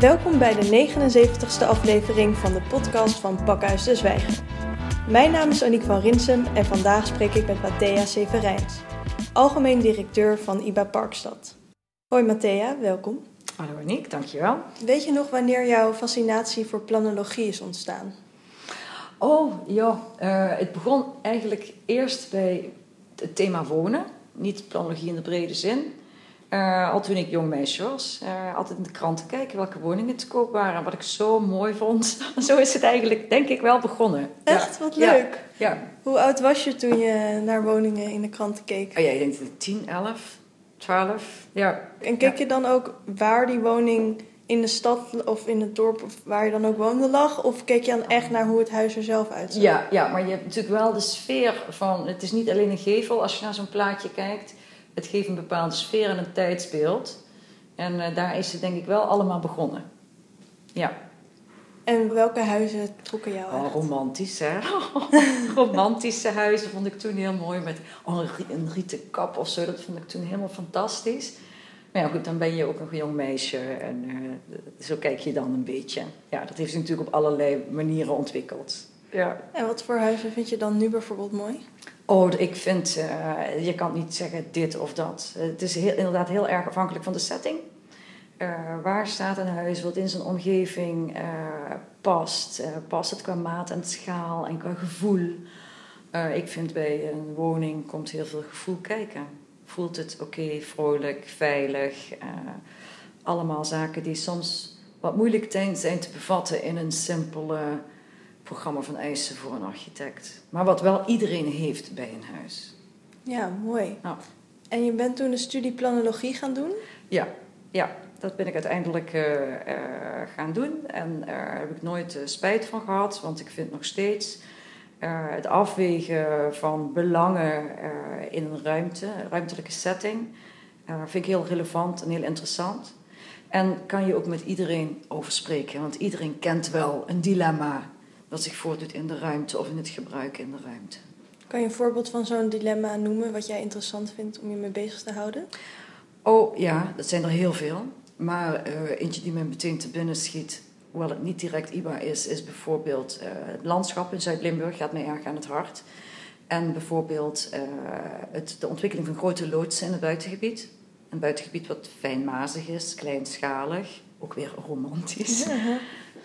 Welkom bij de 79ste aflevering van de podcast van Pakhuis de Zwijger. Mijn naam is Aniek van Rinsum en vandaag spreek ik met Matthea Severijns, algemeen directeur van IBA Parkstad. Hoi Matthea, welkom. Hallo Aniek, dankjewel. Weet je nog wanneer jouw fascinatie voor planologie is ontstaan? Oh ja, uh, het begon eigenlijk eerst bij het thema wonen. Niet planologie in de brede zin, uh, al toen ik jong meisje was, uh, altijd in de kranten kijken welke woningen te koop waren. Wat ik zo mooi vond. zo is het eigenlijk, denk ik, wel begonnen. Echt? Wat leuk. Ja. Hoe oud was je toen je naar woningen in de kranten keek? Oh, ja, ik denk 10, 11, 12. Ja. En keek je dan ook waar die woning in de stad of in het dorp of waar je dan ook woonde lag? Of keek je dan echt naar hoe het huis er zelf uitzag? Ja, ja, maar je hebt natuurlijk wel de sfeer van... Het is niet alleen een gevel als je naar zo'n plaatje kijkt het geeft een bepaalde sfeer en een tijdsbeeld. En uh, daar is het denk ik wel allemaal begonnen. Ja. En welke huizen trokken jou oh, romantisch, hè? Romantische huizen vond ik toen heel mooi. Met oh, een rieten kap of zo. Dat vond ik toen helemaal fantastisch. Maar ja, goed, dan ben je ook nog een jong meisje. En uh, zo kijk je dan een beetje. Ja, dat heeft zich natuurlijk op allerlei manieren ontwikkeld. Ja. En wat voor huizen vind je dan nu bijvoorbeeld mooi? Oh, ik vind, uh, je kan niet zeggen dit of dat. Het is heel, inderdaad heel erg afhankelijk van de setting. Uh, waar staat een huis wat in zijn omgeving past? past het qua maat en schaal en qua gevoel? ik vind bij een woning komt heel veel gevoel kijken. Voelt het oké, vrolijk, veilig? allemaal zaken die soms wat moeilijk zijn te bevatten in een simpele programma van eisen voor een architect. Maar wat wel iedereen heeft bij een huis. Ja, mooi. Nou. En je bent toen de studie planologie gaan doen? Ja, ja dat ben ik uiteindelijk uh, uh, gaan doen. En daar heb ik nooit spijt van gehad, want ik vind nog steeds het afwegen van belangen in een ruimte, een ruimtelijke setting, vind ik heel relevant en heel interessant. En kan je ook met iedereen over spreken, want iedereen kent wel een dilemma wat zich voordoet in de ruimte of in het gebruik in de ruimte. Kan je een voorbeeld van zo'n dilemma noemen wat jij interessant vindt om je mee bezig te houden? Oh ja, dat zijn er heel veel. Maar uh, eentje die me meteen te binnen schiet, hoewel het niet direct IBA is, is bijvoorbeeld uh, het landschap in Zuid-Limburg, gaat mij erg aan het hart. En bijvoorbeeld uh, het, de ontwikkeling van grote loodsen in het buitengebied. Een buitengebied wat fijnmazig is, kleinschalig, ook weer romantisch.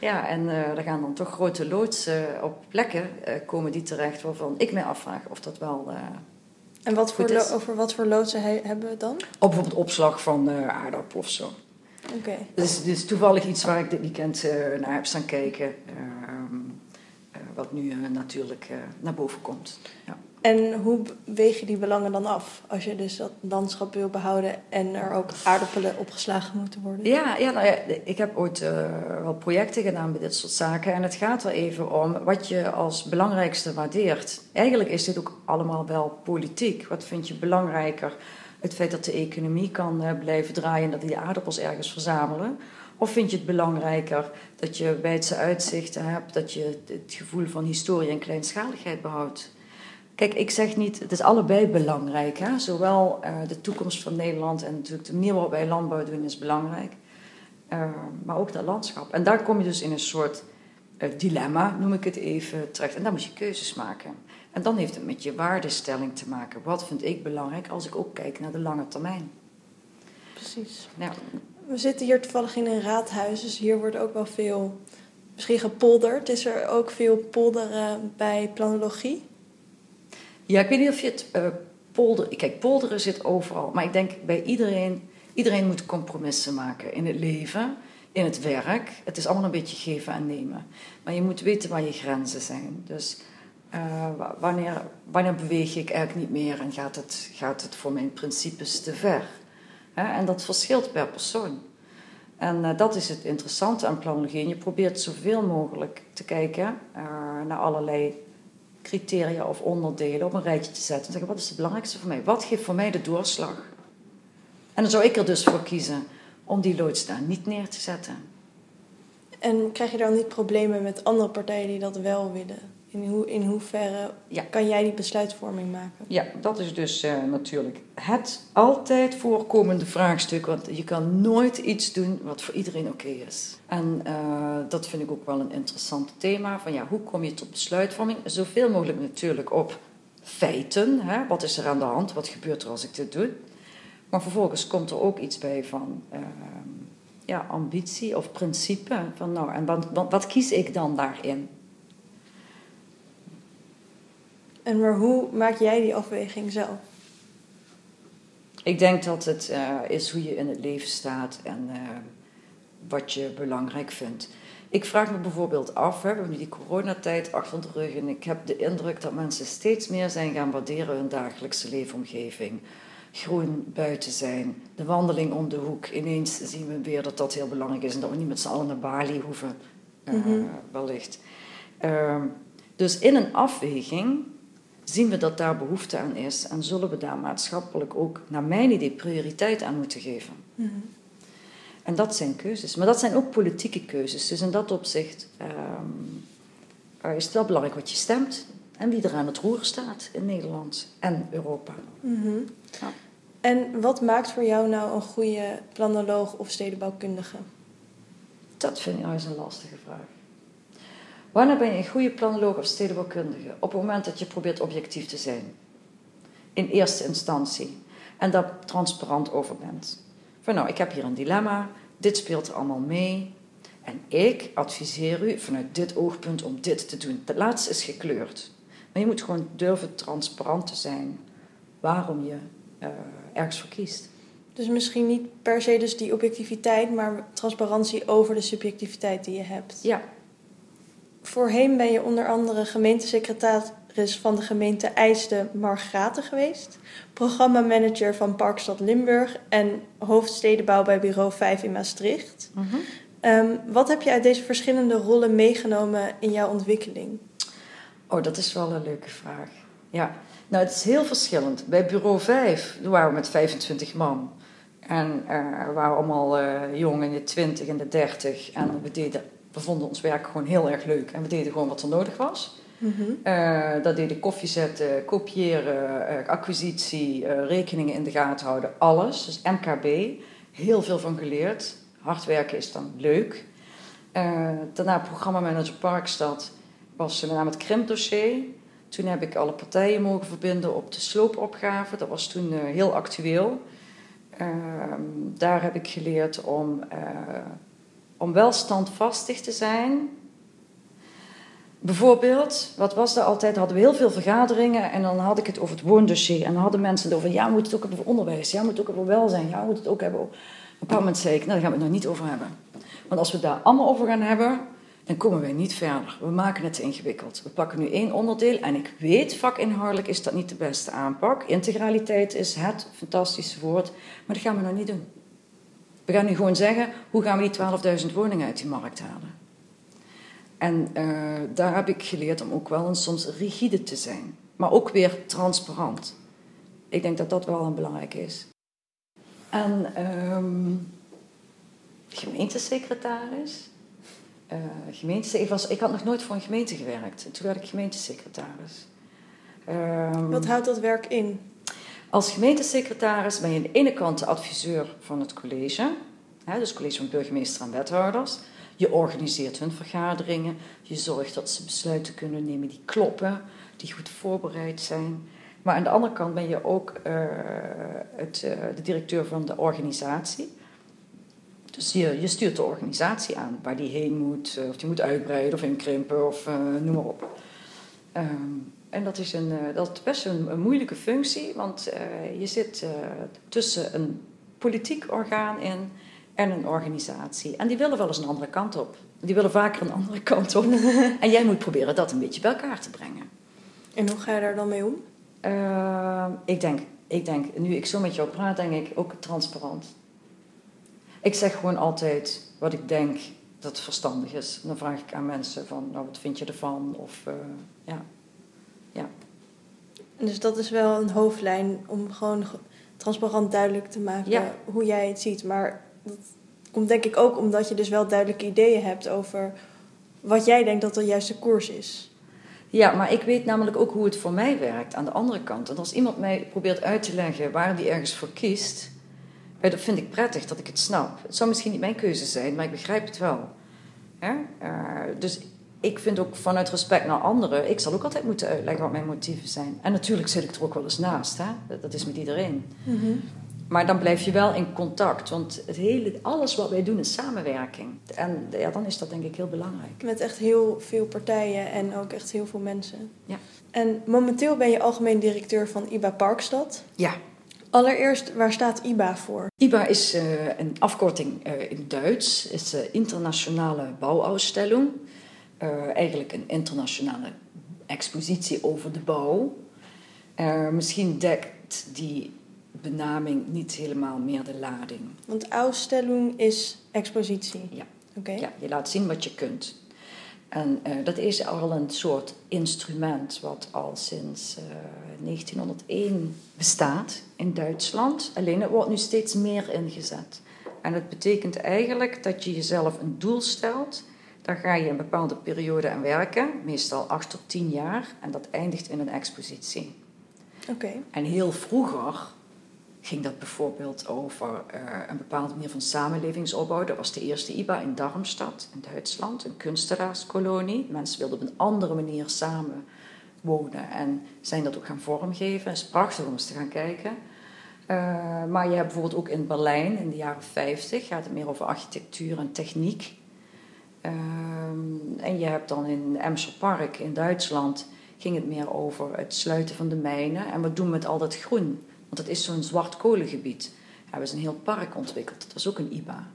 Ja. En uh, er gaan dan toch grote loodsen op plekken uh, komen die terecht waarvan ik mij afvraag of dat wel. En wat voor over wat voor loodsen hebben we dan? Op bijvoorbeeld opslag van aardappelen of zo. Oké. Dus, dus toevallig iets waar ik dit weekend naar heb staan kijken, ehm, wat nu natuurlijk naar boven komt. Ja. En hoe weeg je die belangen dan af? Als je dus dat landschap wil behouden en er ook aardappelen opgeslagen moeten worden? Ja, ja, nou ja ik heb ooit uh, wel projecten gedaan bij dit soort zaken. En het gaat er even om wat je als belangrijkste waardeert. Eigenlijk is dit ook allemaal wel politiek. Wat vind je belangrijker? Het feit dat de economie kan uh, blijven draaien en dat die aardappels ergens verzamelen. Of vind je het belangrijker dat je wijdse uitzichten hebt, dat je het gevoel van historie en kleinschaligheid behoudt? Kijk, ik zeg niet, het is allebei belangrijk. Hè? Zowel uh, de toekomst van Nederland en natuurlijk de manier waarop wij landbouw doen is belangrijk. Uh, maar ook dat landschap. En daar kom je dus in een soort uh, dilemma, noem ik het even, terecht. En dan moet je keuzes maken. En dan heeft het met je waardestelling te maken. Wat vind ik belangrijk als ik ook kijk naar de lange termijn? Precies. Ja. We zitten hier toevallig in een raadhuis, dus hier wordt ook wel veel misschien gepolderd. Is er ook veel polderen bij planologie? Ja, ik weet niet of je het uh, polder... Kijk, polderen zit overal. Maar ik denk bij iedereen... Iedereen moet compromissen maken in het leven, in het werk. Het is allemaal een beetje geven en nemen. Maar je moet weten waar je grenzen zijn. Dus uh, wanneer, wanneer beweeg ik eigenlijk niet meer en gaat het, gaat het voor mijn principes te ver? En dat verschilt per persoon. En uh, dat is het interessante aan planologie. En je probeert zoveel mogelijk te kijken naar allerlei criteria of onderdelen op een rijtje te zetten. En zeggen, wat is het belangrijkste voor mij? Wat geeft voor mij de doorslag? En dan zou ik er dus voor kiezen om die loods niet neer te zetten. En krijg je dan niet problemen met andere partijen die dat wel willen In, hoe, in hoeverre Ja. kan jij die besluitvorming maken? Ja, dat is dus eh, natuurlijk het altijd voorkomende vraagstuk. Want je kan nooit iets doen wat voor iedereen oké is. En eh, dat vind ik ook wel een interessant thema. Van ja, hoe kom je tot besluitvorming? Zoveel mogelijk natuurlijk op feiten. Hè? Wat is er aan de hand? Wat gebeurt er als ik dit doe? Maar vervolgens komt er ook iets bij van eh, ja, ambitie of principe. Van nou, en wat, wat, wat kies ik dan daarin? En maar hoe maak jij die afweging zelf? Ik denk dat het eh, is hoe je in het leven staat en eh, wat je belangrijk vindt. Ik vraag me bijvoorbeeld af, hè, we hebben nu die coronatijd achter de rug en ik heb de indruk dat mensen steeds meer zijn gaan waarderen hun dagelijkse leefomgeving. Groen buiten zijn, de wandeling om de hoek. Ineens zien we weer dat dat heel belangrijk is en dat we niet met z'n allen naar Bali hoeven, eh, Mhm. wellicht. Ehm, dus in een afweging zien we dat daar behoefte aan is en zullen we daar maatschappelijk ook, naar mijn idee, prioriteit aan moeten geven. Mhm. En dat zijn keuzes. Maar dat zijn ook politieke keuzes. Dus in dat opzicht ehm, is het wel belangrijk wat je stemt en wie er aan het roer staat in Nederland en Europa. Mhm. Ja. En wat maakt voor jou nou een goede planoloog of stedenbouwkundige? Dat vind ik nou eens een lastige vraag. Wanneer ben je een goede planoloog of stedenbouwkundige? Op het moment dat je probeert objectief te zijn. In eerste instantie. En daar transparant over bent. Van nou, ik heb hier een dilemma. Dit speelt er allemaal mee. En ik adviseer u vanuit dit oogpunt om dit te doen. Het laatste is gekleurd. Maar je moet gewoon durven transparant te zijn waarom je eh, ergens voor kiest. Dus misschien niet per se dus die objectiviteit, maar transparantie over de subjectiviteit die je hebt. Ja, Voorheen ben je onder andere gemeentesecretaris van de gemeente IJsden Margraten geweest, programmamanager van Parkstad Limburg en hoofdstedenbouw bij Bureau 5 in Maastricht. Mhm. Ehm, wat heb je uit deze verschillende rollen meegenomen in jouw ontwikkeling? Oh, dat is wel een leuke vraag. Ja, nou, het is heel verschillend. Bij bureau 5 toen waren we met 25 man. En eh, we waren allemaal eh, jong in de 20 en de 30. En we, deden, we vonden ons werk gewoon heel erg leuk. En we deden gewoon wat er nodig was. Eh, dat deden koffie zetten, kopiëren, eh, acquisitie, eh, rekeningen in de gaten houden. Alles. Dus MKB. Heel veel van geleerd. Hard werken is dan leuk. Daarna programmamanager Parkstad was met name het krimpdossier. Toen heb ik alle partijen mogen verbinden op de sloopopgave. Dat was toen heel actueel. Ehm, daar heb ik geleerd om, om wel standvastig te zijn. Bijvoorbeeld, wat was er altijd? Hadden we heel veel vergaderingen en dan had ik het over het woondossier. En dan hadden mensen het over, ja, we moeten het ook hebben over onderwijs. Ja, we moeten het ook over welzijn. Ja, we moeten het ook hebben. Op een bepaald moment zei ik, nou, daar gaan we het nog niet over hebben. Want als we het daar allemaal over gaan hebben, dan komen wij niet verder. We maken het te ingewikkeld. We pakken nu één onderdeel en ik weet, vakinhoudelijk is dat niet de beste aanpak. Integraliteit is het fantastische woord, maar dat gaan we nou niet doen. We gaan nu gewoon zeggen, hoe gaan we die 12.000 woningen uit die markt halen? En eh, daar heb ik geleerd om ook wel eens soms rigide te zijn. Maar ook weer transparant. Ik denk dat dat wel een belangrijk is. En ehm gemeentesecretaris. Eh, ik, ik had nog nooit voor een gemeente gewerkt. En toen werd ik gemeentesecretaris. Ehm, Wat houdt dat werk in? Als gemeentesecretaris ben je aan de ene kant de adviseur van het college, hè, dus het college van burgemeester en wethouders. Je organiseert hun vergaderingen, je zorgt dat ze besluiten kunnen nemen die kloppen, die goed voorbereid zijn. Maar aan de andere kant ben je ook eh, het, eh, de directeur van de organisatie. Dus je, je stuurt de organisatie aan waar die heen moet, eh, of die moet uitbreiden of inkrimpen of noem maar op. Ehm, en dat is, een, eh, dat is best een, een moeilijke functie, want eh, je zit eh, tussen een politiek orgaan in en een organisatie. En die willen wel eens een andere kant op. Die willen vaker een andere kant op. en jij moet proberen dat een beetje bij elkaar te brengen. En hoe ga je daar dan mee om? Ik, denk, ik denk, nu ik zo met jou praat, denk ik ook transparant. Ik zeg gewoon altijd wat ik denk dat verstandig is. En dan vraag ik aan mensen van, nou, wat vind je ervan? Of, ja. En Dus dat is wel een hoofdlijn om gewoon ge- transparant duidelijk te maken Ja. hoe jij het ziet. Maar dat komt denk ik ook omdat je dus wel duidelijke ideeën hebt over wat jij denkt dat de juiste koers is. Ja, maar ik weet namelijk ook hoe het voor mij werkt aan de andere kant. En als iemand mij probeert uit te leggen waar die ergens voor kiest, eh, dat vind ik prettig dat ik het snap. Het zou misschien niet mijn keuze zijn, maar ik begrijp het wel. Hè? Uh, dus ik vind ook vanuit respect naar anderen, ik zal ook altijd moeten uitleggen wat mijn motieven zijn. En natuurlijk zit ik er ook wel eens naast, hè? Dat, is met iedereen. Mm Maar dan blijf je wel in contact, want het hele, alles wat wij doen is samenwerking. En ja, dan is dat denk ik heel belangrijk. Met echt heel veel partijen en ook echt heel veel mensen. Ja. En momenteel ben je algemeen directeur van IBA Parkstad. Ja. Allereerst, waar staat IBA voor? IBA is uh, een afkorting uh, in Duits, is uh, Internationale Bouwausstellung. Uh, eigenlijk een internationale expositie over de bouw. Uh, misschien dekt die benaming niet helemaal meer de lading. Want Ausstellung is expositie? Ja. Okay. ja je laat zien wat je kunt. En uh, dat is al een soort instrument wat al sinds 1901 bestaat in Duitsland. Alleen het wordt nu steeds meer ingezet. En dat betekent eigenlijk dat je jezelf een doel stelt dan ga je een bepaalde periode aan werken, meestal acht tot tien jaar, en dat eindigt in een expositie. Oké. En heel vroeger ging dat bijvoorbeeld over uh, een bepaalde manier van samenlevingsopbouw. Dat was de eerste IBA in Darmstadt, in Duitsland, een kunstenaarskolonie. Mensen wilden op een andere manier samen wonen en zijn dat ook gaan vormgeven. Het is prachtig om eens te gaan kijken. Uh, maar je hebt bijvoorbeeld ook in Berlijn in de jaren 50, gaat het meer over architectuur en techniek. Um, en je hebt dan in Emser Park in Duitsland ging het meer over het sluiten van de mijnen. En wat doen we met al dat groen? Want het is zo'n zwart kolengebied. Hebben ze een heel park ontwikkeld. Dat was ook een IBA.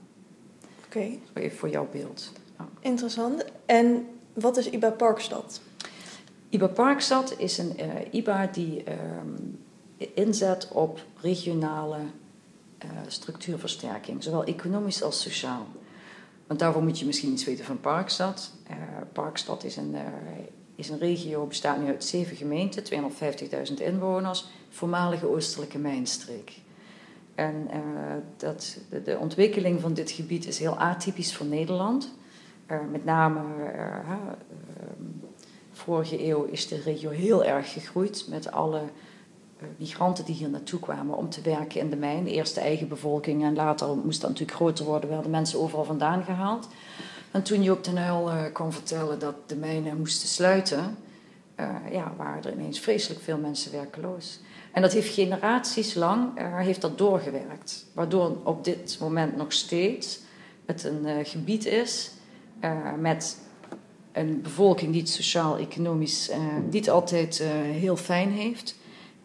Oké. Okay. Even voor jouw beeld. Ja. Interessant. En wat is IBA Parkstad? IBA Parkstad is een uh, IBA die um, inzet op regionale uh, structuurversterking, zowel economisch als sociaal. Want daarvoor moet je misschien iets weten van Parkstad. Uh, Parkstad is een, uh, is een regio, bestaat nu uit zeven gemeenten, 250.000 inwoners, voormalige oostelijke mijnstreek. En uh, dat, de, de, ontwikkeling van dit gebied is heel atypisch voor Nederland. met name vorige eeuw is de regio heel erg gegroeid met alle eh, migranten die hier naartoe kwamen om te werken in de mijn. Eerst de eigen bevolking en later moest dat natuurlijk groter worden, werden mensen overal vandaan gehaald. En toen Joop ten Uyl uh, kon vertellen dat de mijnen moesten sluiten, uh, ja, waren er ineens vreselijk veel mensen werkeloos. En dat heeft generaties lang heeft dat doorgewerkt. Waardoor op dit moment nog steeds het een gebied is met een bevolking die het sociaal-economisch niet altijd heel fijn heeft.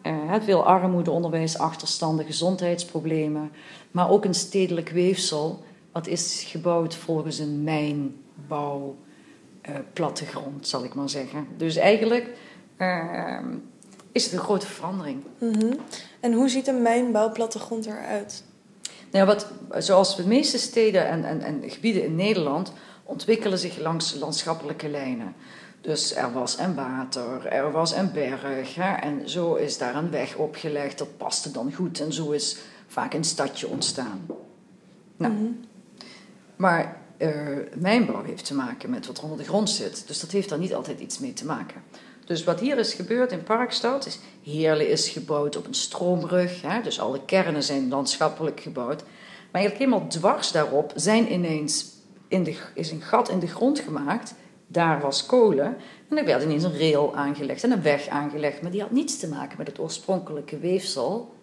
Uh, veel armoede, onderwijs, achterstanden, gezondheidsproblemen. Maar ook een stedelijk weefsel, wat is gebouwd volgens een mijnbouw, uh, plattegrond, zal ik maar zeggen. Dus eigenlijk uh, is het een grote verandering. Mm -hmm. En hoe ziet een mijnbouwplattegrond eruit? Nou wat, zoals de meeste steden en, en, en gebieden in Nederland ontwikkelen zich langs landschappelijke lijnen. Dus er was een water, er was een berg. Hè, en zo is daar een weg opgelegd. Dat paste dan goed. En zo is vaak een stadje ontstaan. Nou, mm -hmm. Maar uh, mijnbouw heeft te maken met wat er onder de grond zit. Dus dat heeft daar niet altijd iets mee te maken. Dus wat hier is gebeurd in Parkstad is... Heerlen is gebouwd op een stroomrug. Hè, dus alle kernen zijn landschappelijk gebouwd. Maar eigenlijk helemaal dwars daarop zijn ineens in de, is een gat in de grond gemaakt daar was kolen. En er werd ineens een rail aangelegd en een weg aangelegd. Maar die had niets te maken met het oorspronkelijke weefsel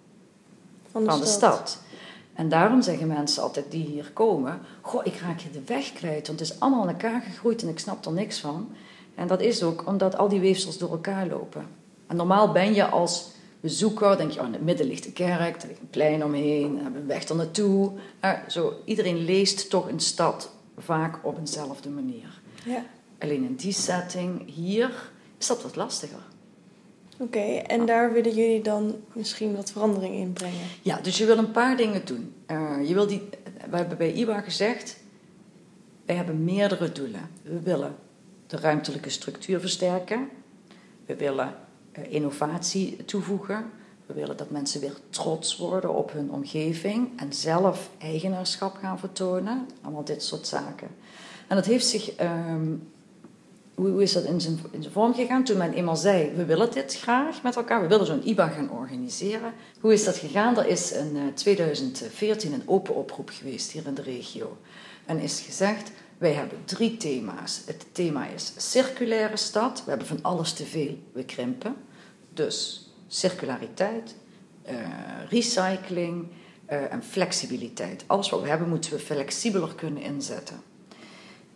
van de, van de stad. stad. En daarom zeggen mensen altijd die hier komen: Goh, ik raak hier de weg kwijt, want het is allemaal aan elkaar gegroeid en ik snap er niks van. En dat is ook omdat al die weefsels door elkaar lopen. En normaal ben je als bezoeker, denk je, oh, in het midden ligt de kerk, er ligt een plein omheen, we hebben een weg er naartoe. Nou, zo, iedereen leest toch een stad vaak op eenzelfde manier. Ja. Alleen in die setting hier is dat wat lastiger. Oké, okay, en daar willen jullie dan misschien wat verandering in brengen? Ja, dus je wil een paar dingen doen. Uh, je wil die, we hebben bij IBA gezegd, wij hebben meerdere doelen. We willen de ruimtelijke structuur versterken. We willen uh, innovatie toevoegen. We willen dat mensen weer trots worden op hun omgeving en zelf eigenaarschap gaan vertonen. Allemaal dit soort zaken. En dat heeft zich um, hoe is dat in zijn, in vorm gegaan? Toen men eenmaal zei, we willen dit graag met elkaar, we willen zo'n IBA gaan organiseren. Hoe is dat gegaan? Er is in 2014 een open oproep geweest hier in de regio. En is gezegd, wij hebben drie thema's. Het thema is circulaire stad. We hebben van alles te veel, we krimpen. Dus circulariteit, uh, recycling uh, en flexibiliteit. Alles wat we hebben moeten we flexibeler kunnen inzetten.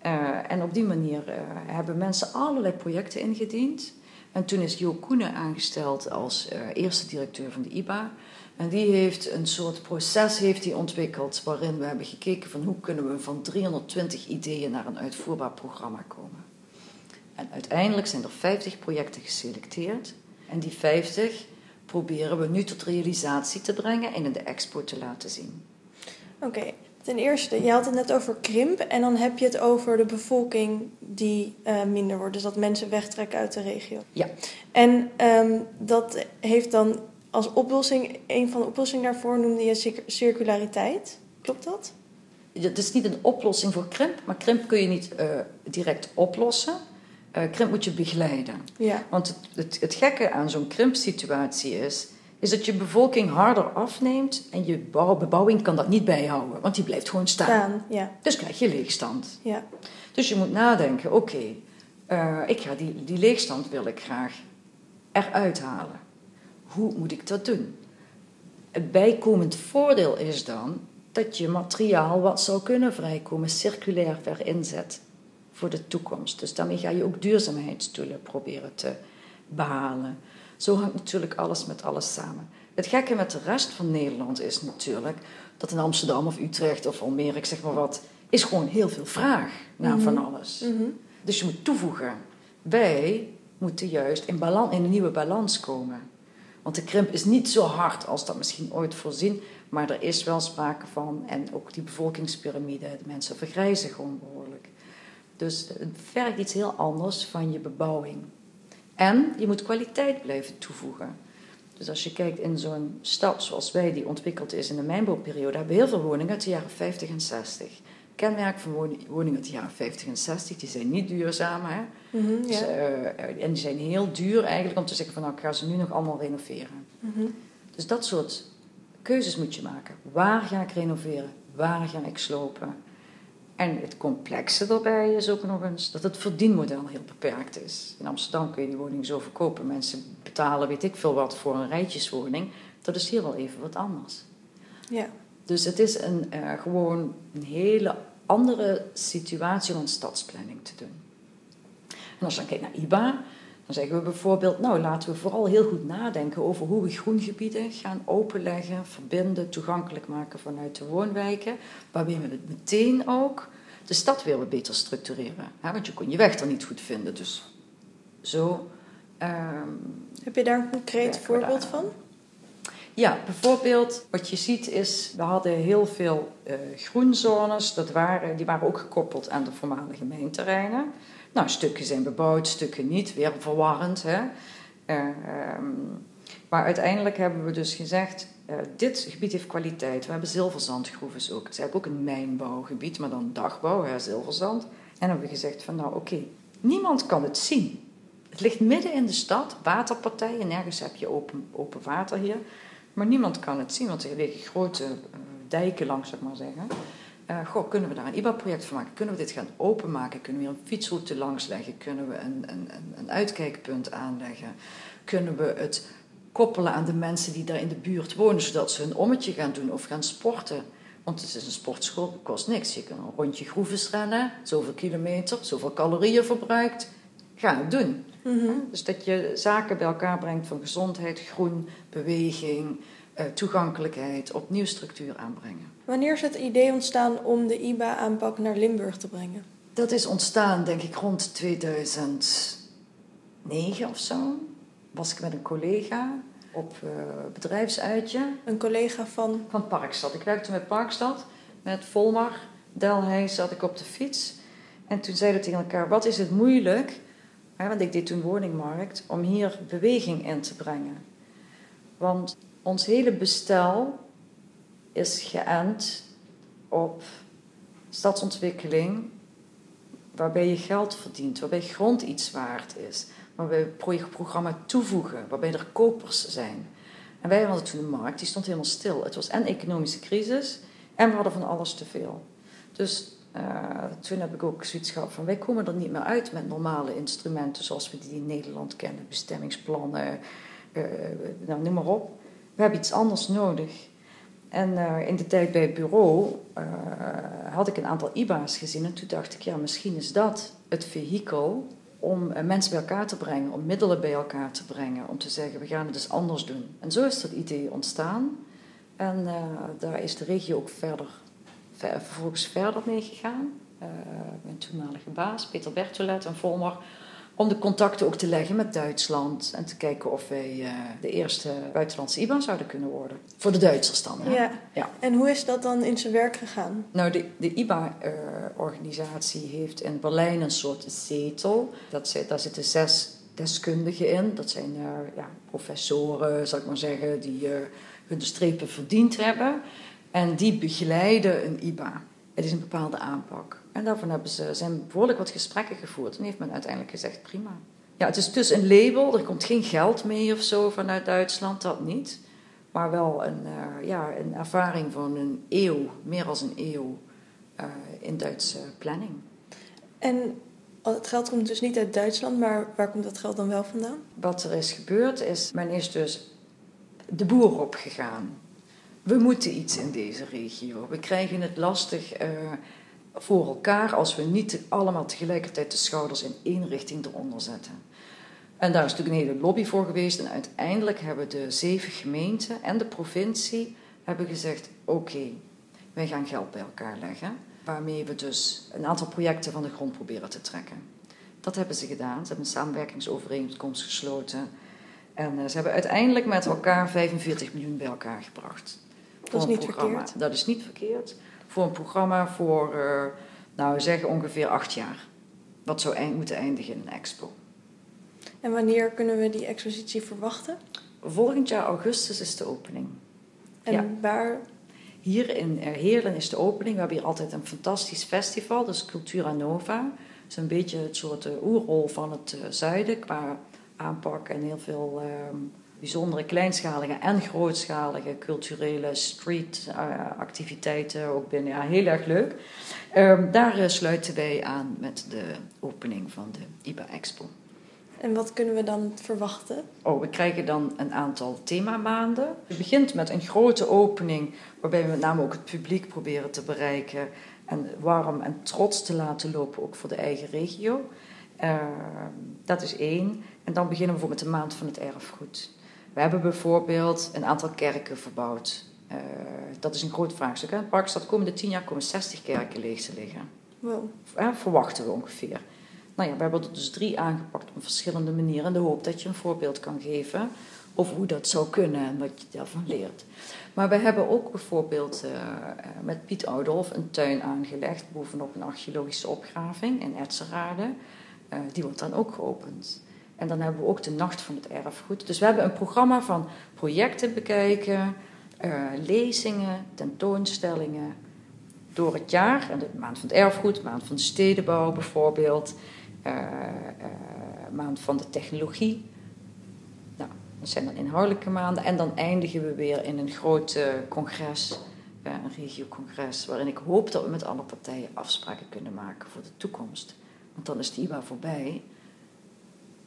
Uh, en op die manier hebben mensen allerlei projecten ingediend. En toen is Jo Koenen aangesteld als eerste directeur van de IBA. En die heeft een soort proces heeft die ontwikkeld waarin we hebben gekeken van hoe kunnen we van 320 ideeën naar een uitvoerbaar programma komen. En uiteindelijk zijn er 50 projecten geselecteerd. En die 50 proberen we nu tot realisatie te brengen en in de expo te laten zien. Oké, ten eerste, je had het net over krimp en dan heb je het over de bevolking die uh, minder wordt. Dus dat mensen wegtrekken uit de regio. Ja. En um, dat heeft dan als oplossing, een van de oplossingen daarvoor noemde je circulariteit. Klopt dat? Het is niet een oplossing voor krimp, maar krimp kun je niet uh, direct oplossen. Uh, krimp moet je begeleiden. Ja. Want het, het, het gekke aan zo'n krimpsituatie is, is dat je bevolking harder afneemt en je bebouwing kan dat niet bijhouden, want die blijft gewoon staan. staan ja. Dus krijg je leegstand. Ja. Dus je moet nadenken, oké, okay, uh, ik ga die, die leegstand wil ik graag eruit halen. Hoe moet ik dat doen? Het bijkomend voordeel is dan dat je materiaal wat zou kunnen vrijkomen circulair weer inzet voor de toekomst. Dus daarmee ga je ook duurzaamheidsdoelen proberen te behalen. Zo hangt natuurlijk alles met alles samen. Het gekke met de rest van Nederland is natuurlijk dat in Amsterdam of Utrecht of Almere, ik zeg maar wat, is gewoon heel veel vraag naar van Mhm. alles. Dus je moet toevoegen. Wij moeten juist in, balans, in een nieuwe balans komen. Want de krimp is niet zo hard als dat misschien ooit voorzien, maar er is wel sprake van. En ook die bevolkingspyramide, de mensen vergrijzen gewoon behoorlijk. Dus het vergt iets heel anders van je bebouwing. En je moet kwaliteit blijven toevoegen. Dus als je kijkt in zo'n stad zoals wij, die ontwikkeld is in de mijnbouwperiode, hebben we heel veel woningen uit de jaren 50 en 60. Kenmerk van woningen uit de jaren 50 en 60, die zijn niet duurzaam. Hè? Mhm, ja. Dus, uh, en die zijn heel duur eigenlijk om te zeggen van nou, ik ga ze nu nog allemaal renoveren. Mhm. Dus dat soort keuzes moet je maken. Waar ga ik renoveren? Waar ga ik slopen? En het complexe daarbij is ook nog eens dat het verdienmodel heel beperkt is. In Amsterdam kun je die woning zo verkopen. Mensen betalen weet ik veel wat voor een rijtjeswoning. Dat is hier wel even wat anders. Ja. Dus het is een, uh, gewoon een hele andere situatie om een stadsplanning te doen. En als je dan kijkt naar IBA, dan zeggen we bijvoorbeeld, nou laten we vooral heel goed nadenken over hoe we groengebieden gaan openleggen, verbinden, toegankelijk maken vanuit de woonwijken, waarmee we het meteen ook de stad weer wat beter structureren. Hè? Want je kon je weg er niet goed vinden, dus zo. Um, Heb je daar een concreet voorbeeld van? Ja, bijvoorbeeld wat je ziet is, we hadden heel veel uh, groenzones, dat waren, die waren ook gekoppeld aan de voormalige mijnterreinen. Nou, stukken zijn bebouwd, stukken niet, weer verwarrend. Hè? Uh, um, maar uiteindelijk hebben we dus gezegd, uh, dit gebied heeft kwaliteit. We hebben zilverzandgroeves ook. Het is eigenlijk ook een mijnbouwgebied, maar dan dagbouw, hè, zilverzand. En hebben we gezegd van nou oké, niemand kan het zien. Het ligt midden in de stad, waterpartijen, nergens heb je open, open water hier. Maar niemand kan het zien, want er liggen grote uh, dijken langs, zeg maar zeggen. Uh, goh, kunnen we daar een IBA-project van maken? Kunnen we dit gaan openmaken? Kunnen we hier een fietsroute langs leggen? Kunnen we een, een, een uitkijkpunt aanleggen? Kunnen we het koppelen aan de mensen die daar in de buurt wonen, zodat ze een ommetje gaan doen of gaan sporten? Want het is een sportschool, kost niks. Je kan een rondje groeves rennen, zoveel kilometer, zoveel calorieën verbruikt. Ga het doen. Mm -hmm. Dus dat je zaken bij elkaar brengt van gezondheid, groen, beweging, uh, toegankelijkheid, opnieuw structuur aanbrengen. Wanneer is het idee ontstaan om de IBA-aanpak naar Limburg te brengen? Dat is ontstaan, denk ik, rond 2009 of zo. Was ik met een collega op uh, bedrijfsuitje. Een collega van? Van Parkstad. Ik werkte met Parkstad, met Volmar, Delheis zat ik op de fiets. En toen zeiden we tegen elkaar, wat is het moeilijk, hè, want ik deed toen woningmarkt, om hier beweging in te brengen. Want ons hele bestel is geënt op stadsontwikkeling waarbij je geld verdient, waarbij grond iets waard is, waarbij we programma toevoegen, waarbij er kopers zijn. En wij hadden toen een markt, die stond helemaal stil. Het was en economische crisis en we hadden van alles te veel. Dus uh, toen heb ik ook zoiets gehad van wij komen er niet meer uit met normale instrumenten zoals we die in Nederland kennen, bestemmingsplannen, uh, nou, noem maar op. We hebben iets anders nodig. En uh, in de tijd bij het bureau had ik een aantal IBA's gezien en toen dacht ik, ja, misschien is dat het vehikel om mensen bij elkaar te brengen, om middelen bij elkaar te brengen, om te zeggen, we gaan het eens anders doen. En zo is dat idee ontstaan. En daar is de regio ook verder vervolgens verder mee gegaan. Mijn toenmalige baas, Peter Bertolet en Volmer, om de contacten ook te leggen met Duitsland en te kijken of wij uh, de eerste buitenlandse IBAN zouden kunnen worden. Voor de Duitsers dan. Hè? Ja. ja. En hoe is dat dan in zijn werk gegaan? Nou, de, de IBA-organisatie heeft in Berlijn een soort zetel. Dat, daar zitten zes deskundigen in. Dat zijn uh, ja, professoren, zal ik maar zeggen, die hun strepen verdiend hebben. En die begeleiden een IBA. Het is een bepaalde aanpak. En daarvan hebben ze, zijn behoorlijk wat gesprekken gevoerd. En heeft men uiteindelijk gezegd, prima. Ja, het is dus een label. Er komt geen geld mee of zo vanuit Duitsland, dat niet. Maar wel een, uh, ja, een ervaring van een eeuw, meer dan een eeuw, uh, in Duitse planning. En het geld komt dus niet uit Duitsland, maar waar komt dat geld dan wel vandaan? Wat er is gebeurd is, men is dus de boer opgegaan we moeten iets in deze regio. We krijgen het lastig uh, voor elkaar als we niet allemaal tegelijkertijd de schouders in één richting eronder zetten. En daar is natuurlijk een hele lobby voor geweest. En uiteindelijk hebben de zeven gemeenten en de provincie hebben gezegd: oké, wij gaan geld bij elkaar leggen. Waarmee we dus een aantal projecten van de grond proberen te trekken. Dat hebben ze gedaan. Ze hebben een samenwerkingsovereenkomst gesloten. En uh, ze hebben uiteindelijk met elkaar 45 miljoen bij elkaar gebracht. Dat is niet verkeerd. Dat is niet verkeerd. Voor een programma voor, uh, nou we zeggen ongeveer acht jaar. Wat zou eind, moeten eindigen in een expo. En wanneer kunnen we die expositie verwachten? Volgend jaar augustus is de opening. En waar? Hier in Heerlen is de opening. We hebben hier altijd een fantastisch festival, dus Cultura Nova. Dat is een beetje het soort uh, oerrol van het uh, zuiden qua aanpak en heel veel ehm, bijzondere kleinschalige en grootschalige culturele street-activiteiten eh, ook binnen. Ja, heel erg leuk. Ehm, daar uh, sluiten wij aan met de opening van de IBA Expo. En wat kunnen we dan verwachten? Oh, we krijgen dan een aantal themamaanden. Het begint met een grote opening, waarbij we met name ook het publiek proberen te bereiken en warm en trots te laten lopen, ook voor de eigen regio. Uh, dat is één. En dan beginnen we voor met de maand van het erfgoed. We hebben bijvoorbeeld een aantal kerken verbouwd. Uh, dat is een groot vraagstuk. Hè? In Parkstad komende tien jaar komen 60 kerken leeg te liggen. Wow. Uh, verwachten we ongeveer. Nou ja, we hebben er dus drie aangepakt op verschillende manieren. In de hoop dat je een voorbeeld kan geven over hoe dat zou kunnen en wat je daarvan leert. Maar we hebben ook bijvoorbeeld uh, met Piet Oudolf een tuin aangelegd bovenop een archeologische opgraving in Etzerade. die wordt dan ook geopend. En dan hebben we ook de Nacht van het Erfgoed. Dus we hebben een programma van projecten bekijken, uh, lezingen, tentoonstellingen door het jaar. En de maand van het erfgoed, maand van de stedenbouw bijvoorbeeld, uh, maand van de technologie. Nou, dat zijn dan inhoudelijke maanden. En dan eindigen we weer in een groot congres, een regiocongres, waarin ik hoop dat we met alle partijen afspraken kunnen maken voor de toekomst. Want dan is de IBA voorbij.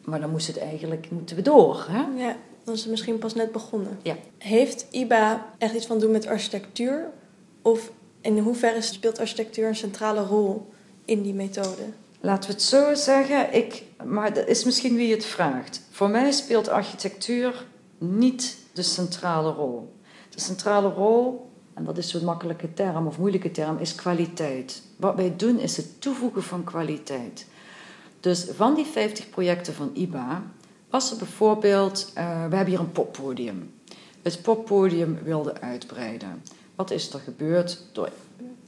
Maar dan moest het eigenlijk, moeten we door. Hè? Ja, dan is het misschien pas net begonnen. Ja. Heeft IBA echt iets van doen met architectuur? Of in hoeverre speelt architectuur een centrale rol in die methode? Laten we het zo zeggen, ik, maar dat is misschien wie het vraagt. Voor mij speelt architectuur niet de centrale rol. De centrale rol, en dat is zo'n makkelijke term of moeilijke term, is kwaliteit. Wat wij doen is het toevoegen van kwaliteit. Dus van die 50 projecten van IBA was er bijvoorbeeld, uh, we hebben hier een poppodium. Het poppodium wilde uitbreiden. Wat is er gebeurd? Door,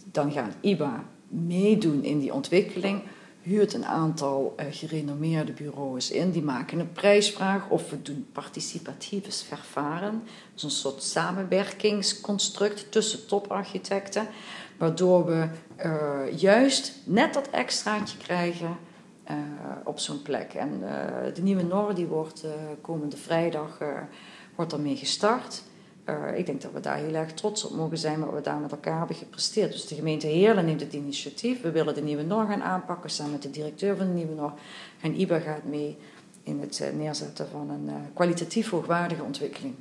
dan gaat IBA meedoen in die ontwikkeling, huurt een aantal uh, gerenommeerde bureaus in. Die maken een prijsvraag of we doen participatief vervaren. Dus een soort samenwerkingsconstruct tussen toparchitecten. Waardoor we uh, juist net dat extraatje krijgen uh, op zo'n plek. En de nieuwe NOR die wordt komende vrijdag wordt daarmee gestart. Ik denk dat we daar heel erg trots op mogen zijn wat we daar met elkaar hebben gepresteerd. Dus de gemeente Heerlen neemt het initiatief. We willen de nieuwe NOR gaan aanpakken samen met de directeur van de nieuwe NOR. En IBA gaat mee in het neerzetten van een kwalitatief hoogwaardige ontwikkeling.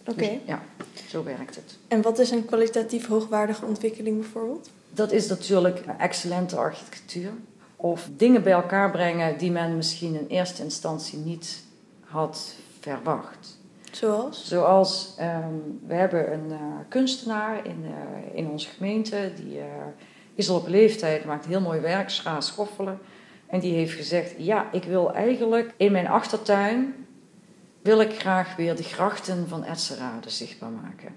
Oké. Okay. Dus, ja, zo werkt het. En wat is een kwalitatief hoogwaardige ontwikkeling bijvoorbeeld? Dat is natuurlijk excellente architectuur. Of dingen bij elkaar brengen die men misschien in eerste instantie niet had verwacht. Zoals? Zoals, um, we hebben een uh, kunstenaar in, uh, in onze gemeente, die uh, is al op leeftijd, maakt heel mooi werk, scha schoffelen. En die heeft gezegd, ja, ik wil eigenlijk in mijn achtertuin, wil ik graag weer de grachten van Etserade zichtbaar maken.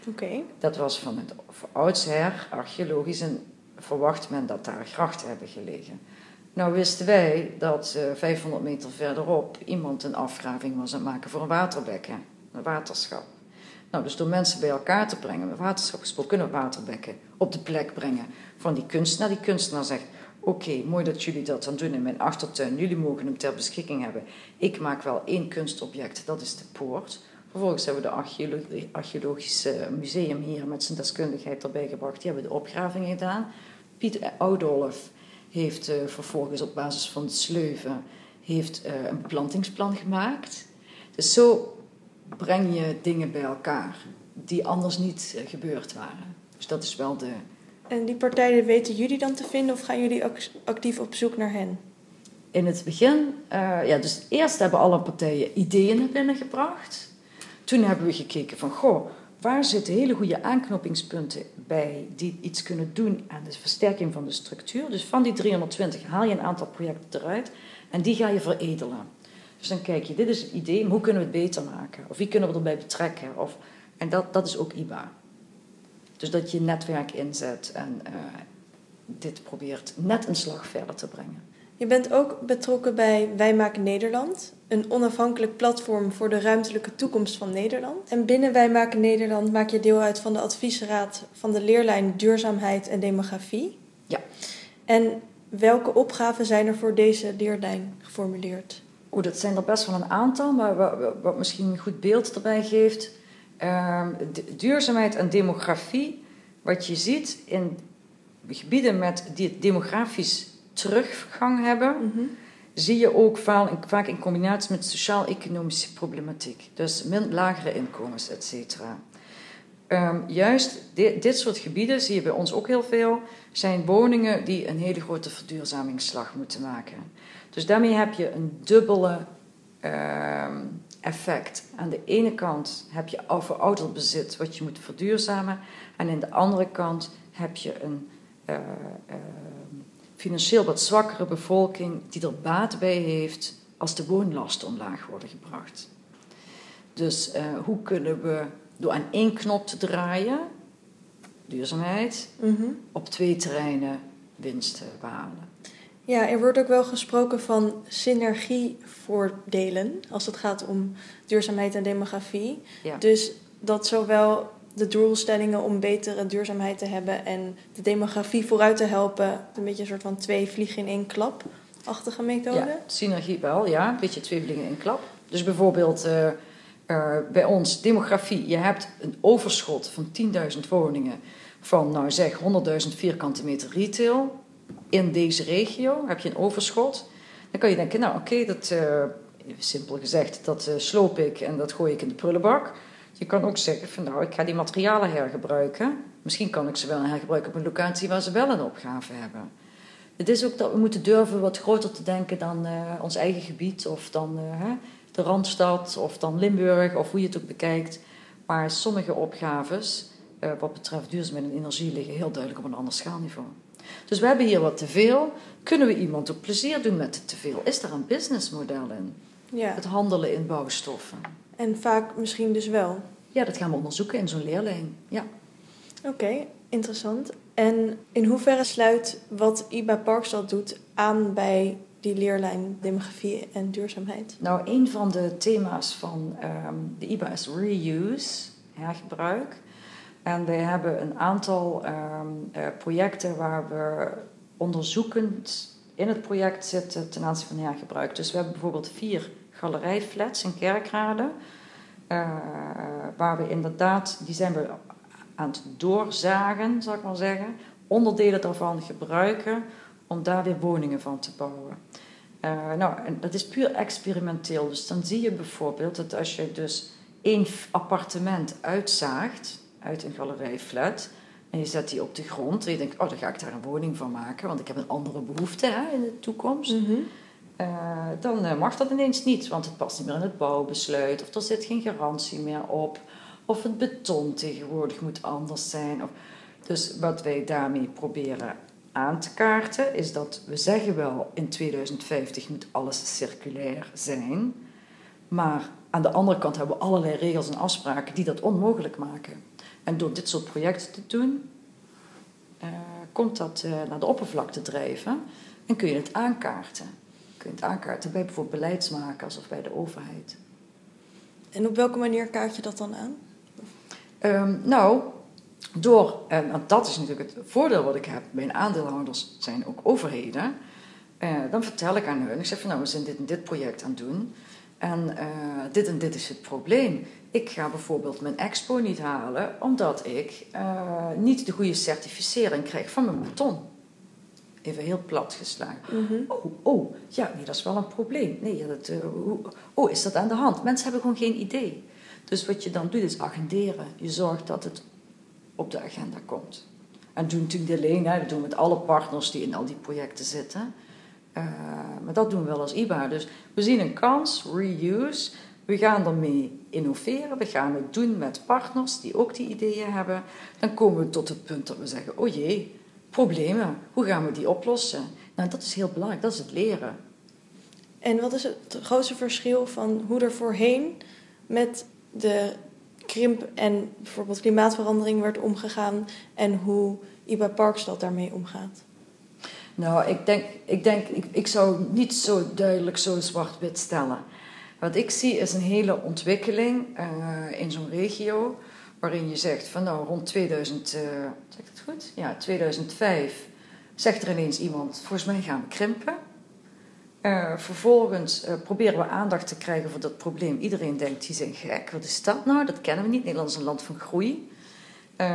Oké. Okay. Dat was van het oudsher archeologisch en verwacht men dat daar grachten hebben gelegen. Nou wisten wij dat uh, 500 meter verderop iemand een afgraving was aan het maken voor een waterbekken, een waterschap. Nou, dus door mensen bij elkaar te brengen, met waterschap gesproken, kunnen we waterbekken op de plek brengen van die kunstenaar. Die kunstenaar zegt, oké, mooi dat jullie dat dan doen in mijn achtertuin. Jullie mogen hem ter beschikking hebben. Ik maak wel één kunstobject, dat is de poort. Vervolgens hebben we de archeologische museum hier met zijn deskundigheid erbij gebracht. Die hebben de opgravingen gedaan. Pieter Oudolf heeft uh, vervolgens op basis van de sleuven heeft, uh, een beplantingsplan gemaakt. Dus zo breng je dingen bij elkaar die anders niet uh, gebeurd waren. Dus dat is wel de. En die partijen weten jullie dan te vinden of gaan jullie actief op zoek naar hen? In het begin, ja, dus eerst hebben alle partijen ideeën binnengebracht. Toen hebben we gekeken van, goh, waar zitten hele goede aanknopingspunten bij die iets kunnen doen aan de versterking van de structuur. Dus van die 320 haal je een aantal projecten eruit en die ga je veredelen. Dus dan kijk je, dit is het idee, hoe kunnen we het beter maken? Of wie kunnen we erbij betrekken? Of, en dat, dat is ook IBA. Dus dat je netwerk inzet en uh, dit probeert net een slag verder te brengen. Je bent ook betrokken bij Wij Maken Nederland, een onafhankelijk platform voor de ruimtelijke toekomst van Nederland. En binnen Wij Maken Nederland maak je deel uit van de adviesraad van de leerlijn Duurzaamheid en Demografie. Ja. En welke opgaven zijn er voor deze leerlijn geformuleerd? Oeh, dat zijn er best wel een aantal, maar wat, wat misschien een goed beeld erbij geeft. Uh, duurzaamheid en demografie, wat je ziet in gebieden met die demografisch teruggang hebben, mm -hmm. zie je ook vaak in combinatie met sociaal-economische problematiek. Dus min, lagere inkomens, et cetera. Um, juist dit, dit soort gebieden zie je bij ons ook heel veel, zijn woningen die een hele grote verduurzamingsslag moeten maken. Dus daarmee heb je een dubbele um, effect. Aan de ene kant heb je verouderd bezit wat je moet verduurzamen, en aan de andere kant heb je een uh, uh, financieel wat zwakkere bevolking die er baat bij heeft als de woonlasten omlaag worden gebracht. Dus uh, hoe kunnen we door aan één knop te draaien, duurzaamheid, mm -hmm. op twee terreinen winst behalen? Ja, er wordt ook wel gesproken van synergievoordelen als het gaat om duurzaamheid en demografie. Ja. Dus dat zowel de doelstellingen om betere duurzaamheid te hebben en de demografie vooruit te helpen. Een beetje een soort van twee vliegen in één klap achtige methode. Synergie wel, ja. Een beetje twee vliegen in één klap. Dus bijvoorbeeld uh, bij ons demografie. Je hebt een overschot van 10.000 woningen van, nou zeg, 100.000 vierkante meter retail. In deze regio heb je een overschot. Dan kan je denken, nou oké, dat, uh, simpel gezegd, dat sloop ik en dat gooi ik in de prullenbak. Je kan ook zeggen van nou, ik ga die materialen hergebruiken. Misschien kan ik ze wel hergebruiken op een locatie waar ze wel een opgave hebben. Het is ook dat we moeten durven wat groter te denken dan uh, ons eigen gebied of dan uh, de Randstad of dan Limburg of hoe je het ook bekijkt. Maar sommige opgaves uh, wat betreft duurzaamheid en energie liggen heel duidelijk op een ander schaalniveau. Dus we hebben hier wat te veel. Kunnen we iemand ook plezier doen met het te veel? Is daar een businessmodel in? Ja. Het handelen in bouwstoffen. En vaak misschien dus wel. Ja, dat gaan we onderzoeken in zo'n leerlijn. Ja. Oké, okay, interessant. En in hoeverre sluit wat IBA Parkstad doet aan bij die leerlijn demografie en duurzaamheid? Nou, een van de thema's van ehm, de IBA is reuse, hergebruik. En wij hebben een aantal ehm, eh, projecten waar we onderzoekend in het project zitten ten aanzien van hergebruik. Dus we hebben bijvoorbeeld vier galerijflats in Kerkrade. Uh, waar we inderdaad, die zijn we aan het doorzagen, zal ik maar zeggen. Onderdelen daarvan gebruiken om daar weer woningen van te bouwen. Uh, nou, en dat is puur experimenteel. Dus dan zie je bijvoorbeeld dat als je dus één appartement uitzaagt uit een galerijflat en je zet die op de grond en je denkt, oh, dan ga ik daar een woning van maken, want ik heb een andere behoefte hè, in de toekomst. -hmm. Uh, dan uh, mag dat ineens niet, want het past niet meer in het bouwbesluit, of er zit geen garantie meer op, of het beton tegenwoordig moet anders zijn. Of... Dus wat wij daarmee proberen aan te kaarten, is dat we zeggen wel in 2050 moet alles circulair zijn, maar aan de andere kant hebben we allerlei regels en afspraken die dat onmogelijk maken. En door dit soort projecten te doen, uh, komt dat naar de oppervlakte drijven en kun je het aankaarten. Kun je het aankaarten bij bijvoorbeeld beleidsmakers of bij de overheid. En op welke manier kaart je dat dan aan? Um, nou, door, en dat is natuurlijk het voordeel wat ik heb, mijn aandeelhouders zijn ook overheden. Uh, dan vertel ik aan hun, ik zeg van nou, we zijn dit en dit project aan het doen. En uh, dit en dit is het probleem. Ik ga bijvoorbeeld mijn expo niet halen omdat ik uh, niet de goede certificering krijg van mijn beton. Even heel plat geslagen. Mm -hmm. Oh, oh, ja, nee, dat is wel een probleem. Nee, dat, uh, oh, is dat aan de hand? Mensen hebben gewoon geen idee. Dus wat je dan doet is agenderen. Je zorgt dat het op de agenda komt. En doen natuurlijk alleen, hè, dat doen we met alle partners die in al die projecten zitten. Uh, maar dat doen we wel als IBA. Dus we zien een kans, reuse. We gaan ermee innoveren. We gaan het doen met partners die ook die ideeën hebben. Dan komen we tot het punt dat we zeggen: oh jee, problemen. Hoe gaan we die oplossen? Nou, dat is heel belangrijk. Dat is het leren. En wat is het grootste verschil van hoe er voorheen met de krimp en bijvoorbeeld klimaatverandering werd omgegaan en hoe IBA Parkstad daarmee omgaat? Nou, ik denk, ik, denk ik, ik zou niet zo duidelijk zo zwart-wit stellen. Wat ik zie is een hele ontwikkeling uh, in zo'n regio, waarin je zegt van nou rond 2000, uh, het goed? Ja, 2005 zegt er ineens iemand, volgens mij gaan we krimpen. Uh, vervolgens proberen we aandacht te krijgen voor dat probleem. Iedereen denkt, die zijn gek. Wat is dat nou? Dat kennen we niet. Nederland is een land van groei.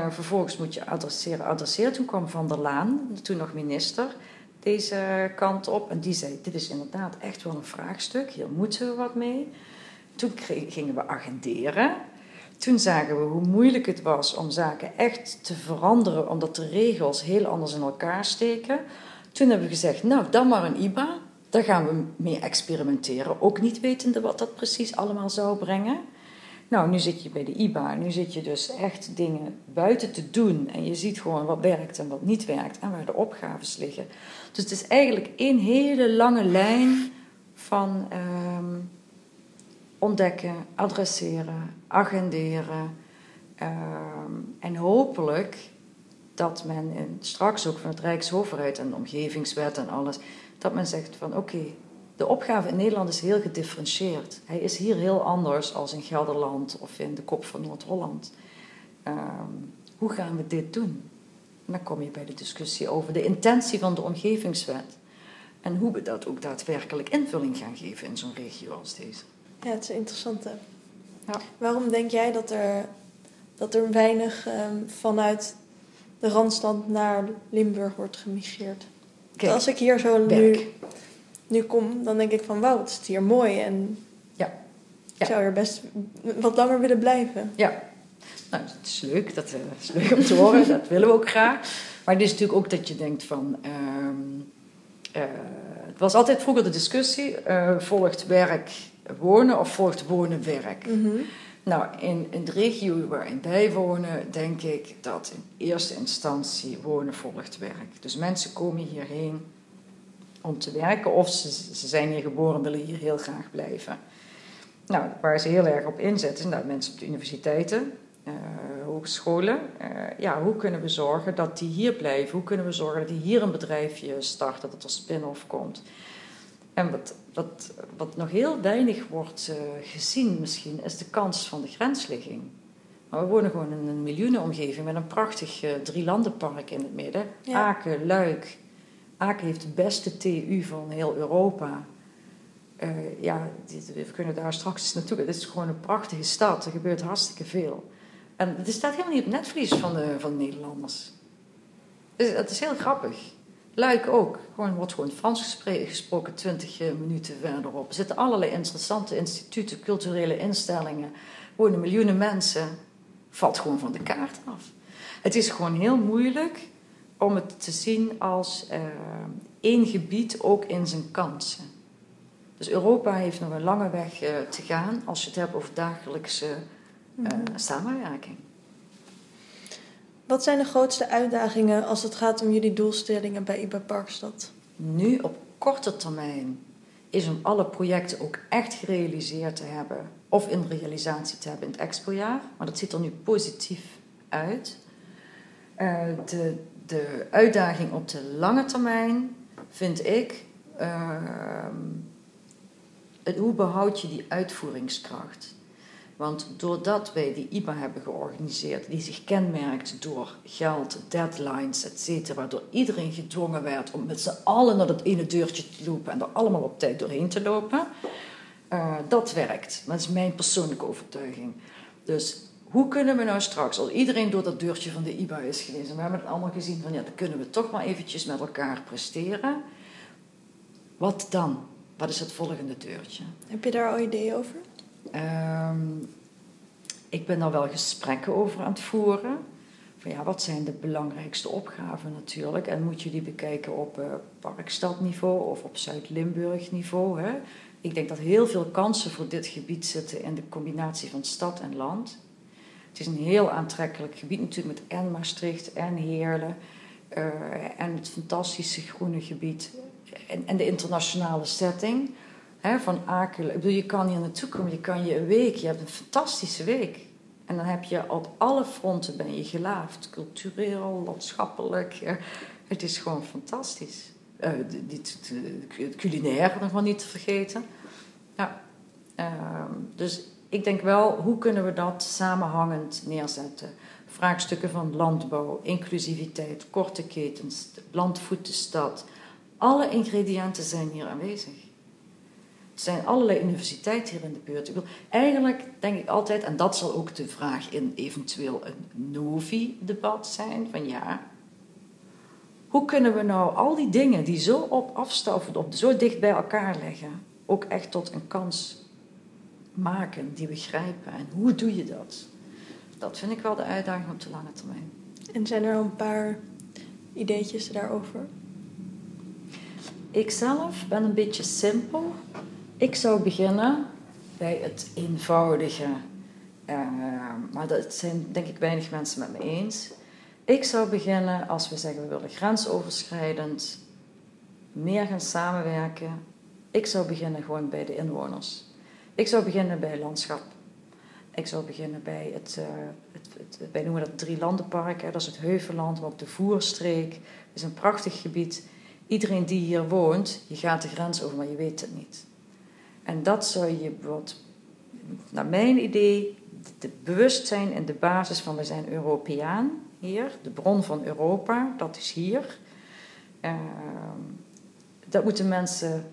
vervolgens moet je adresseren, adresseren. Toen kwam Van der Laan, toen nog minister deze kant op. En die zei: Dit is inderdaad echt wel een vraagstuk, hier moeten we wat mee. Toen gingen we agenderen. Toen zagen we hoe moeilijk het was om zaken echt te veranderen, omdat de regels heel anders in elkaar steken. Toen hebben we gezegd: Nou, dan maar een IBA. Daar gaan we mee experimenteren. Ook niet wetende wat dat precies allemaal zou brengen. Nou, nu zit je bij de IBA. Nu zit je dus echt dingen buiten te doen. En je ziet gewoon wat werkt en wat niet werkt. En waar de opgaves liggen. Dus het is eigenlijk één hele lange lijn van um, ontdekken, adresseren, agenderen. Um, en hopelijk dat men in, straks ook van het Rijksoverheid en de omgevingswet en alles, dat men zegt van oké, de opgave in Nederland is heel gedifferentieerd. Hij is hier heel anders als in Gelderland of in de kop van Noord-Holland. Um, hoe gaan we dit doen? En dan kom je bij de discussie over de intentie van de omgevingswet. En hoe we dat ook daadwerkelijk invulling gaan geven in zo'n regio als deze. Ja, het is interessant. Hè? Ja. Waarom denk jij dat er, dat er weinig um, vanuit de Randstad naar Limburg wordt gemigreerd? Kijk, als ik hier zo nu, nu kom, dan denk ik van wauw, het is hier mooi. En ja. ja. ik zou er best wat langer willen blijven. Ja, nou, dat is leuk, dat is leuk om te horen, dat willen we ook graag. Maar het is natuurlijk ook dat je denkt van. Um, uh, het was altijd vroeger de discussie: uh, volgt werk wonen of volgt wonen werk? Mm -hmm. Nou, in, in de regio waarin wij wonen, denk ik dat in eerste instantie wonen volgt werk. Dus mensen komen hierheen om te werken of ze, ze zijn hier geboren en willen hier heel graag blijven. Nou, waar ze heel erg op inzetten, dat mensen op de universiteiten, uh, hogescholen. Uh, ja, hoe kunnen we zorgen dat die hier blijven? Hoe kunnen we zorgen dat die hier een bedrijfje starten, dat er spin-off komt? En wat, wat, wat nog heel weinig wordt uh, gezien misschien, is de kans van de grensligging. Maar we wonen gewoon in een miljoenenomgeving met een prachtig uh, drielandenpark in het midden. Ja. Aken, Luik. Aken heeft de beste TU van heel Europa. Uh, ja, we kunnen daar straks eens naartoe. Het is gewoon een prachtige stad. Er gebeurt hartstikke veel. En het staat helemaal niet op netvlies van de, van de Nederlanders. Dus het is heel grappig. Luik ook. Gewoon, wordt gewoon Frans gesproken 20 eh, minuten verderop. Er zitten allerlei interessante instituten, culturele instellingen. Wonen miljoenen mensen. Valt gewoon van de kaart af. Het is gewoon heel moeilijk om het te zien als uh, één gebied ook in zijn kansen. Dus Europa heeft nog een lange weg uh, te gaan als je het hebt over dagelijkse uh, samenwerking. Wat zijn de grootste uitdagingen als het gaat om jullie doelstellingen bij IBA Parkstad? Nu op korte termijn is om alle projecten ook echt gerealiseerd te hebben of in realisatie te hebben in het expojaar. Maar dat ziet er nu positief uit. Uh, de, de uitdaging op de lange termijn vind ik. Uh, hoe behoud je die uitvoeringskracht? Want doordat wij die IBA hebben georganiseerd, die zich kenmerkt door geld, deadlines, etc., waardoor iedereen gedwongen werd om met z'n allen naar dat ene deurtje te lopen en er allemaal op tijd doorheen te lopen, uh, dat werkt. Dat is mijn persoonlijke overtuiging. Dus hoe kunnen we nou straks, als iedereen door dat deurtje van de IBA is geweest, we hebben het allemaal gezien van ja, dan kunnen we toch maar eventjes met elkaar presteren. Wat dan? Wat is het volgende deurtje? Heb je daar al ideeën over? Um, ik ben daar wel gesprekken over aan het voeren. Van ja, wat zijn de belangrijkste opgaven natuurlijk? En moet je die bekijken op uh, parkstadniveau of op Zuid-Limburg niveau? Ik denk dat heel veel kansen voor dit gebied zitten in de combinatie van stad en land. Het is een heel aantrekkelijk gebied natuurlijk met en Maastricht en Heerlen. Uh, en het fantastische groene gebied en, en de internationale setting van Akel. Ik bedoel, je kan hier naartoe komen, je kan je een week, je hebt een fantastische week. En dan heb je op alle fronten ben je gelaafd. Cultureel, landschappelijk. het is gewoon fantastisch. Uh, het culinair nog maar niet te vergeten. Ja. Uh, dus ik denk wel, hoe kunnen we dat samenhangend neerzetten? Vraagstukken van landbouw, inclusiviteit, korte ketens, landvoet de stad. Alle ingrediënten zijn hier aanwezig. Zijn allerlei universiteiten hier in de buurt. Ik wil, eigenlijk denk ik altijd, en dat zal ook de vraag in eventueel een Novi-debat zijn: van ja, hoe kunnen we nou al die dingen die zo op afstand, op zo dicht bij elkaar liggen, ook echt tot een kans maken, die begrijpen? En hoe doe je dat? Dat vind ik wel de uitdaging op de lange termijn. En zijn er al een paar ideetjes daarover? Ik zelf ben een beetje simpel. Ik zou beginnen bij het eenvoudige. Uh, maar dat zijn denk ik weinig mensen met me eens. Ik zou beginnen als we zeggen we willen grensoverschrijdend meer gaan samenwerken. Ik zou beginnen gewoon bij de inwoners. Ik zou beginnen bij landschap. Ik zou beginnen bij het, uh, het, het, wij noemen dat drie landenpark. Hè. Dat is het Heuvelland, maar ook de Voerstreek. Het is een prachtig gebied. Iedereen die hier woont, je gaat de grens over, maar je weet het niet. En dat zou je bijvoorbeeld, naar mijn idee, het bewustzijn en de basis van we zijn Europeaan hier, de bron van Europa, dat is hier. Uh, dat moeten mensen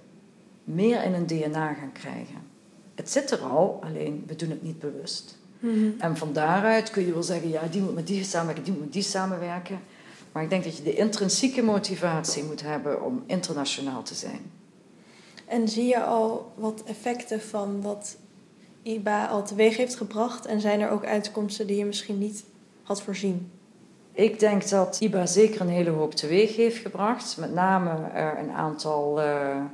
meer in hun DNA gaan krijgen. Het zit er al, alleen we doen het niet bewust. Mm En van daaruit kun je wel zeggen, ja, die moet met die samenwerken, die moet met die samenwerken. Maar ik denk dat je de intrinsieke motivatie moet hebben om internationaal te zijn. En zie je al wat effecten van wat IBA al teweeg heeft gebracht? En zijn er ook uitkomsten die je misschien niet had voorzien? Ik denk dat IBA zeker een hele hoop teweeg heeft gebracht. Met name een aantal uh,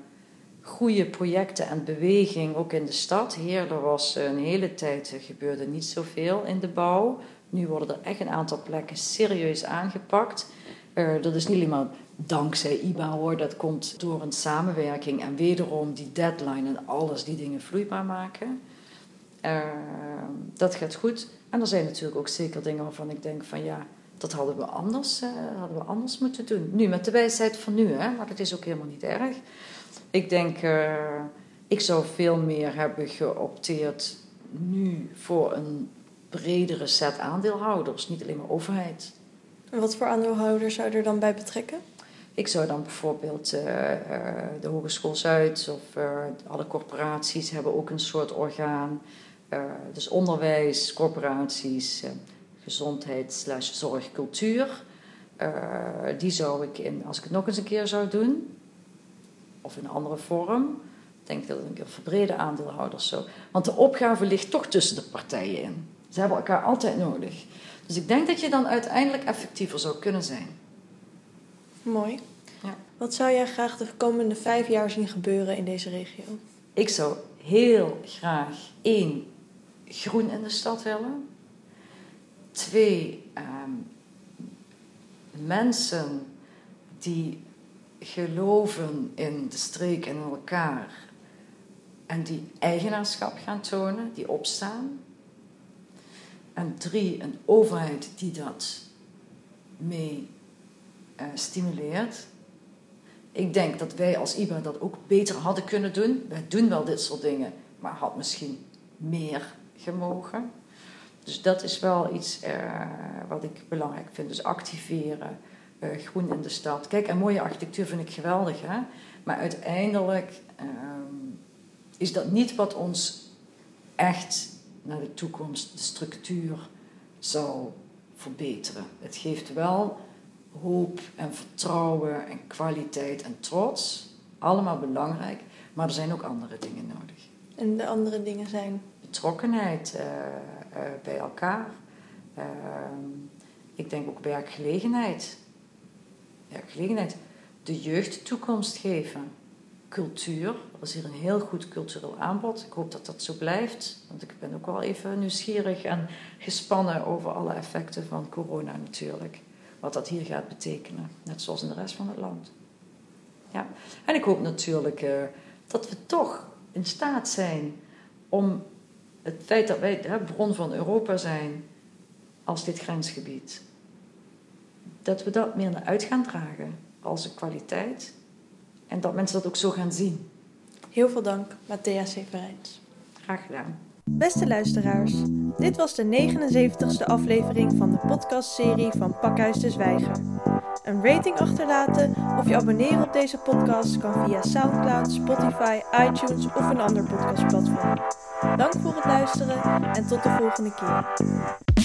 goede projecten en beweging ook in de stad. Hier, er was een hele tijd, gebeurde niet zoveel in de bouw. Nu worden er echt een aantal plekken serieus aangepakt. Uh, dat is niet alleen dankzij IBA hoor, dat komt door een samenwerking en wederom die deadline en alles die dingen vloeibaar maken. dat gaat goed. En er zijn natuurlijk ook zeker dingen waarvan ik denk van ja, dat hadden we anders, uh, hadden we anders moeten doen. Nu, met de wijsheid van nu, hè, maar dat is ook helemaal niet erg. Ik denk, ik zou veel meer hebben geopteerd nu voor een bredere set aandeelhouders, niet alleen maar overheid. En wat voor aandeelhouders zou je er dan bij betrekken? Ik zou dan bijvoorbeeld uh, de Hogeschool Zuid of alle corporaties hebben ook een soort orgaan. dus onderwijs, corporaties, gezondheid slash zorg, cultuur. die zou ik, in, als ik het nog eens een keer zou doen, of in een andere vorm, denk ik dat ik een verbrede aandeelhouders zo. Want de opgave ligt toch tussen de partijen in. Ze hebben elkaar altijd nodig. Dus ik denk dat je dan uiteindelijk effectiever zou kunnen zijn. Mooi. Ja. Wat zou jij graag de komende vijf jaar zien gebeuren in deze regio? Ik zou heel graag één groen in de stad willen. Twee ehm, mensen die geloven in de streek en in elkaar en die eigenaarschap gaan tonen, die opstaan. En drie, een overheid die dat mee uh, stimuleert. Ik denk dat wij als IBA dat ook beter hadden kunnen doen. Wij doen wel dit soort dingen, maar had misschien meer gemogen. Dus dat is wel iets uh, wat ik belangrijk vind. Dus activeren, uh, groen in de stad. Kijk, en mooie architectuur vind ik geweldig, hè? maar uiteindelijk ehm, is dat niet wat ons echt naar de toekomst, de structuur, zou verbeteren. Het geeft wel hoop en vertrouwen en kwaliteit en trots. Allemaal belangrijk, maar er zijn ook andere dingen nodig. En de andere dingen zijn? Betrokkenheid uh, uh, bij elkaar. Uh, ik denk ook werkgelegenheid. Werkgelegenheid. De jeugd toekomst geven cultuur. Er is hier een heel goed cultureel aanbod. Ik hoop dat dat zo blijft. Want ik ben ook wel even nieuwsgierig en gespannen over alle effecten van corona natuurlijk. Wat dat hier gaat betekenen. Net zoals in de rest van het land. Ja. En ik hoop natuurlijk uh, dat we toch in staat zijn om het feit dat wij de bron van Europa zijn als dit grensgebied. Dat we dat meer naar uit gaan dragen als een kwaliteit en dat mensen dat ook zo gaan zien. Heel veel dank, Matthea Severijns. Graag gedaan. Beste luisteraars, dit was de 79ste aflevering van de podcastserie van Pakhuis de Zwijger. Een rating achterlaten of je abonneren op deze podcast kan via SoundCloud, Spotify, iTunes of een ander podcastplatform. Dank voor het luisteren en tot de volgende keer.